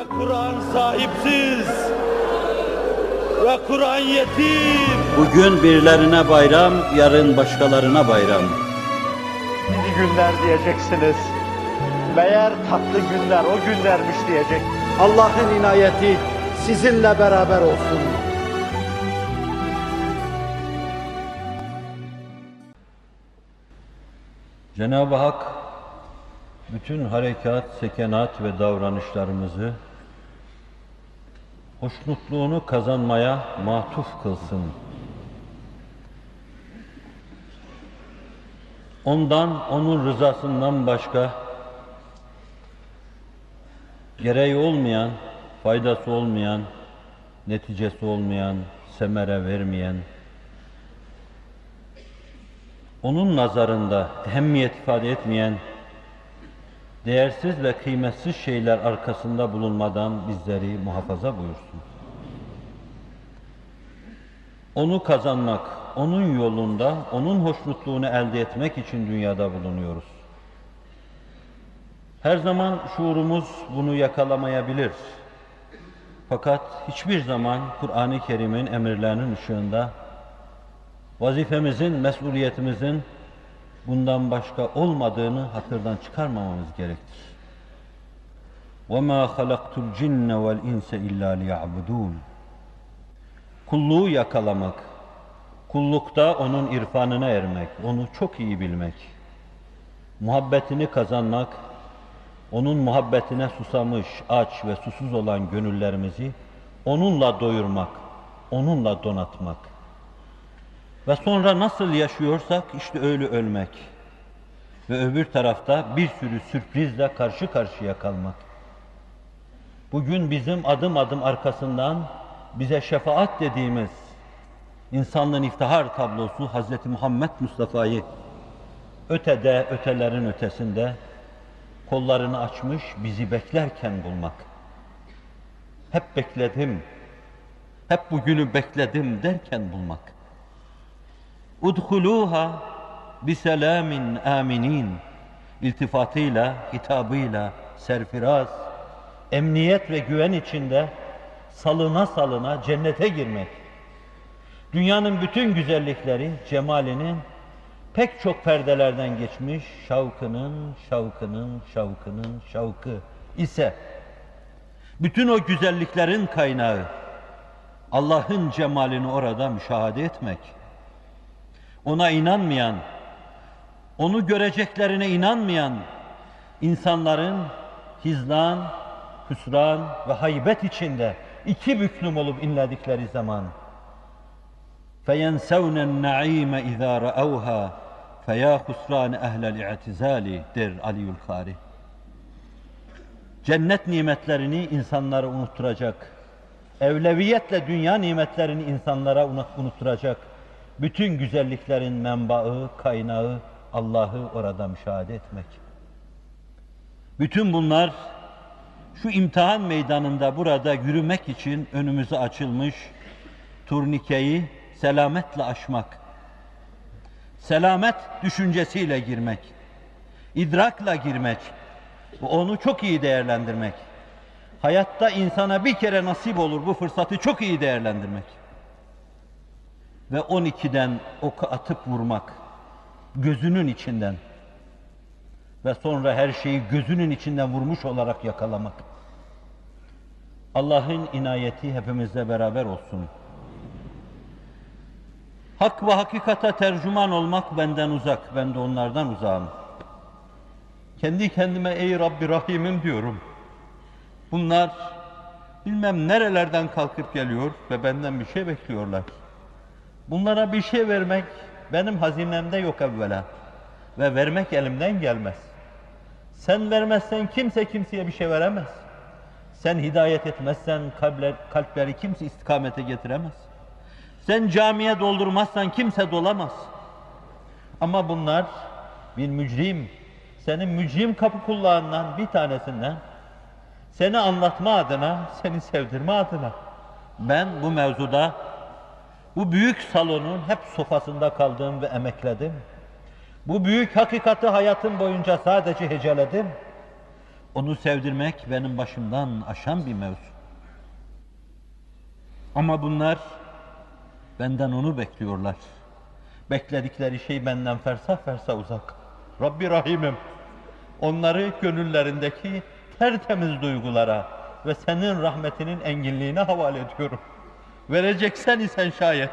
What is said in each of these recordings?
Ve Kur'an sahipsiz. Ve Kur'an yetim. Bugün birilerine bayram, yarın başkalarına bayram. İyi günler diyeceksiniz. Meğer tatlı günler o günlermiş diyecek. Allah'ın inayeti sizinle beraber olsun. Cenab-ı Hak bütün harekat, sekenat ve davranışlarımızı hoşnutluğunu kazanmaya matuf kılsın. Ondan, onun rızasından başka gereği olmayan, faydası olmayan, neticesi olmayan, semere vermeyen, onun nazarında ehemmiyet ifade etmeyen, değersiz ve kıymetsiz şeyler arkasında bulunmadan bizleri muhafaza buyursun. Onu kazanmak, onun yolunda, onun hoşnutluğunu elde etmek için dünyada bulunuyoruz. Her zaman şuurumuz bunu yakalamayabilir. Fakat hiçbir zaman Kur'an-ı Kerim'in emirlerinin ışığında vazifemizin, mesuliyetimizin bundan başka olmadığını hatırdan çıkarmamamız gerektir. وَمَا خَلَقْتُ الْجِنَّ وَالْاِنْسَ اِلَّا لِيَعْبُدُونَ Kulluğu yakalamak, kullukta onun irfanına ermek, onu çok iyi bilmek, muhabbetini kazanmak, onun muhabbetine susamış, aç ve susuz olan gönüllerimizi onunla doyurmak, onunla donatmak. Ve sonra nasıl yaşıyorsak işte öyle ölmek. Ve öbür tarafta bir sürü sürprizle karşı karşıya kalmak. Bugün bizim adım adım arkasından bize şefaat dediğimiz insanlığın iftihar tablosu Hz. Muhammed Mustafa'yı ötede, ötelerin ötesinde kollarını açmış bizi beklerken bulmak. Hep bekledim, hep bugünü bekledim derken bulmak. Udhuluha biselamin aminin iltifatıyla, hitabıyla, serfiraz, emniyet ve güven içinde salına salına cennete girmek. Dünyanın bütün güzellikleri, cemalinin pek çok perdelerden geçmiş şavkının, şavkının, şavkının şavkı ise bütün o güzelliklerin kaynağı Allah'ın cemalini orada müşahede etmek Ona inanmayan, onu göreceklerine inanmayan insanların hizlan, hüsran ve haybet içinde iki büklüm olup inledikleri zaman فَيَنْسَوْنَ النَّعِيمَ اِذَا رَأَوْهَا فَيَا خُسْرَانِ اَهْلَ الْاِعْتِزَالِ der Aliül Kari. Cennet nimetlerini insanlara unutturacak, evleviyetle dünya nimetlerini insanlara unutturacak, bütün güzelliklerin menbaı, kaynağı Allah'ı orada müşahede etmek. Bütün bunlar şu imtihan meydanında burada yürümek için önümüze açılmış turnikeyi selametle aşmak. Selamet düşüncesiyle girmek. idrakla girmek. Onu çok iyi değerlendirmek. Hayatta insana bir kere nasip olur bu fırsatı çok iyi değerlendirmek. Ve 12'den oku atıp vurmak. Gözünün içinden. Ve sonra her şeyi gözünün içinden vurmuş olarak yakalamak. Allah'ın inayeti hepimizle beraber olsun. Hak ve hakikata tercüman olmak benden uzak, ben de onlardan uzağım. Kendi kendime ey Rabbi Rahim'im diyorum. Bunlar bilmem nerelerden kalkıp geliyor ve benden bir şey bekliyorlar. Bunlara bir şey vermek benim hazinemde yok evvela ve vermek elimden gelmez. Sen vermezsen kimse kimseye bir şey veremez. Sen hidayet etmezsen kalpler, kalpleri kimse istikamete getiremez. Sen camiye doldurmazsan kimse dolamaz. Ama bunlar bir mücrim, senin mücrim kapı kulağından bir tanesinden seni anlatma adına, seni sevdirme adına ben bu mevzuda bu büyük salonun hep sofasında kaldım ve emekledim. Bu büyük hakikati hayatım boyunca sadece heceledim. Onu sevdirmek benim başımdan aşan bir mevzu. Ama bunlar benden onu bekliyorlar. Bekledikleri şey benden fersah fersah uzak. Rabbi Rahim'im onları gönüllerindeki tertemiz duygulara ve senin rahmetinin enginliğine havale ediyorum. Vereceksen isen şayet.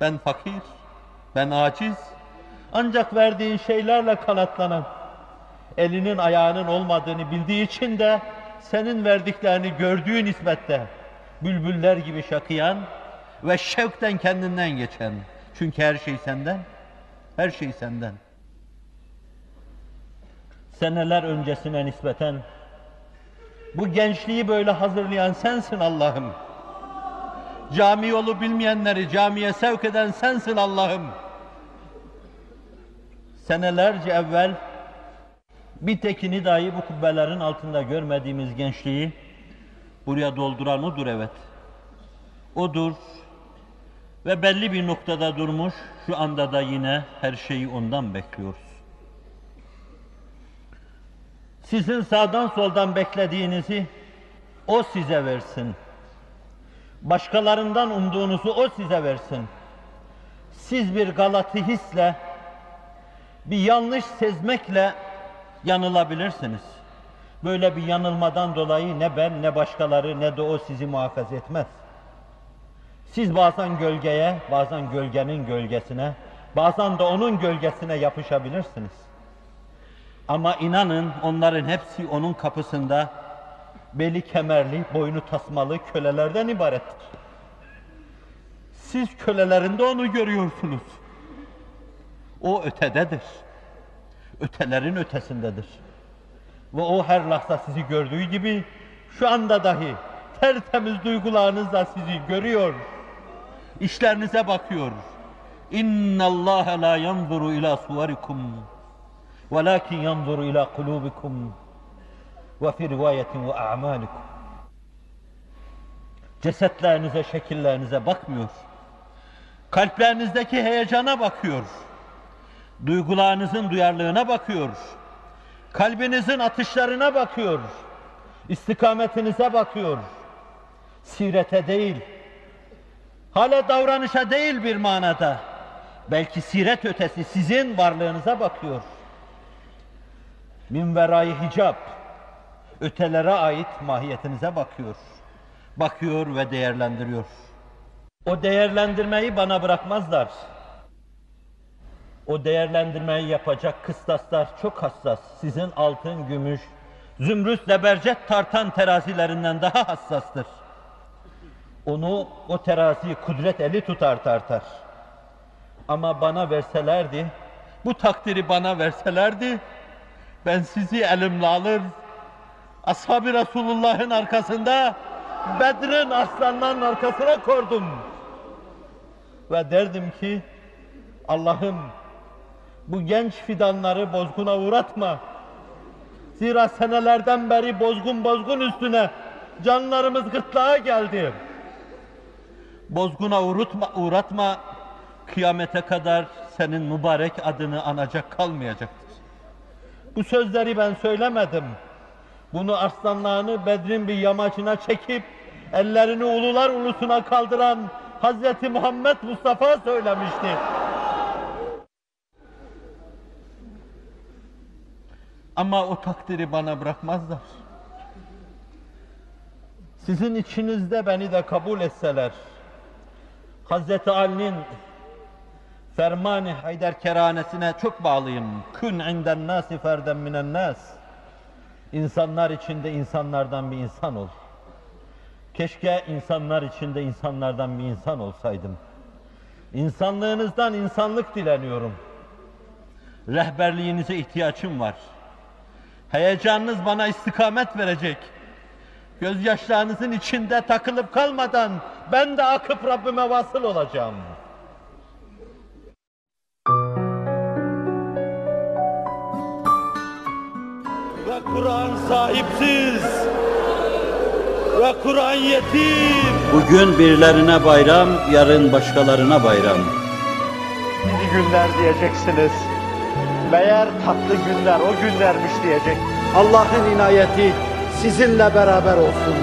Ben fakir, ben aciz, ancak verdiğin şeylerle kanatlanan, elinin ayağının olmadığını bildiği için de senin verdiklerini gördüğü nispette bülbüller gibi şakıyan ve şevkten kendinden geçen. Çünkü her şey senden, her şey senden. Seneler öncesine nispeten bu gençliği böyle hazırlayan sensin Allah'ım. Cami yolu bilmeyenleri camiye sevk eden sensin Allah'ım. Senelerce evvel bir tekini dahi bu kubbelerin altında görmediğimiz gençliği buraya dolduran odur evet. Odur ve belli bir noktada durmuş, şu anda da yine her şeyi ondan bekliyoruz. Sizin sağdan soldan beklediğinizi o size versin. Başkalarından umduğunuzu o size versin. Siz bir galatı hisle, bir yanlış sezmekle yanılabilirsiniz. Böyle bir yanılmadan dolayı ne ben ne başkaları ne de o sizi muhafaza etmez. Siz bazen gölgeye, bazen gölgenin gölgesine, bazen de onun gölgesine yapışabilirsiniz. Ama inanın onların hepsi onun kapısında beli kemerli, boynu tasmalı kölelerden ibarettir. Siz kölelerinde onu görüyorsunuz. O ötededir. Ötelerin ötesindedir. Ve o her lahza sizi gördüğü gibi şu anda dahi tertemiz duygularınızla sizi görüyor. İşlerinize bakıyor. İnna Allah la yanzuru ila suvarikum velakin yanzuru ila kulubikum rivayetin ve a'malikum. Cesetlerinize, şekillerinize bakmıyor. Kalplerinizdeki heyecana bakıyor. Duygularınızın duyarlılığına bakıyor. Kalbinizin atışlarına bakıyor. İstikametinize bakıyor. Sirete değil, hala davranışa değil bir manada, belki siret ötesi sizin varlığınıza bakıyor. Min verayı hicap, ötelere ait mahiyetinize bakıyor. Bakıyor ve değerlendiriyor. O değerlendirmeyi bana bırakmazlar. O değerlendirmeyi yapacak kıstaslar çok hassas. Sizin altın, gümüş, zümrüt, lebercet tartan terazilerinden daha hassastır. Onu, o teraziyi kudret eli tutar tartar. Ama bana verselerdi, bu takdiri bana verselerdi, ben sizi elimle alır, ashab-ı Resulullah'ın arkasında, Bedir'in aslanlarının arkasına kordum. Ve derdim ki, Allah'ım bu genç fidanları bozguna uğratma. Zira senelerden beri bozgun bozgun üstüne canlarımız gırtlağa geldi. Bozguna uğratma, uğratma, kıyamete kadar senin mübarek adını anacak kalmayacaktır. Bu sözleri ben söylemedim. Bunu arslanlarını Bedrin bir yamacına çekip ellerini ulular ulusuna kaldıran Hazreti Muhammed Mustafa söylemişti. Ama o takdiri bana bırakmazlar. Sizin içinizde beni de kabul etseler, Hazreti Ali'nin fermanı Haydar keranesine çok bağlıyım. Kün inden nasi ferden minen nas. İnsanlar içinde insanlardan bir insan ol. Keşke insanlar içinde insanlardan bir insan olsaydım. İnsanlığınızdan insanlık dileniyorum. Rehberliğinize ihtiyacım var. Heyecanınız bana istikamet verecek. Gözyaşlarınızın içinde takılıp kalmadan ben de akıp Rabbime vasıl olacağım. Kur'an sahipsiz ve Kur'an yetim. Bugün birilerine bayram, yarın başkalarına bayram. Gidi günler diyeceksiniz. Meğer tatlı günler o günlermiş diyecek. Allah'ın inayeti sizinle beraber olsun.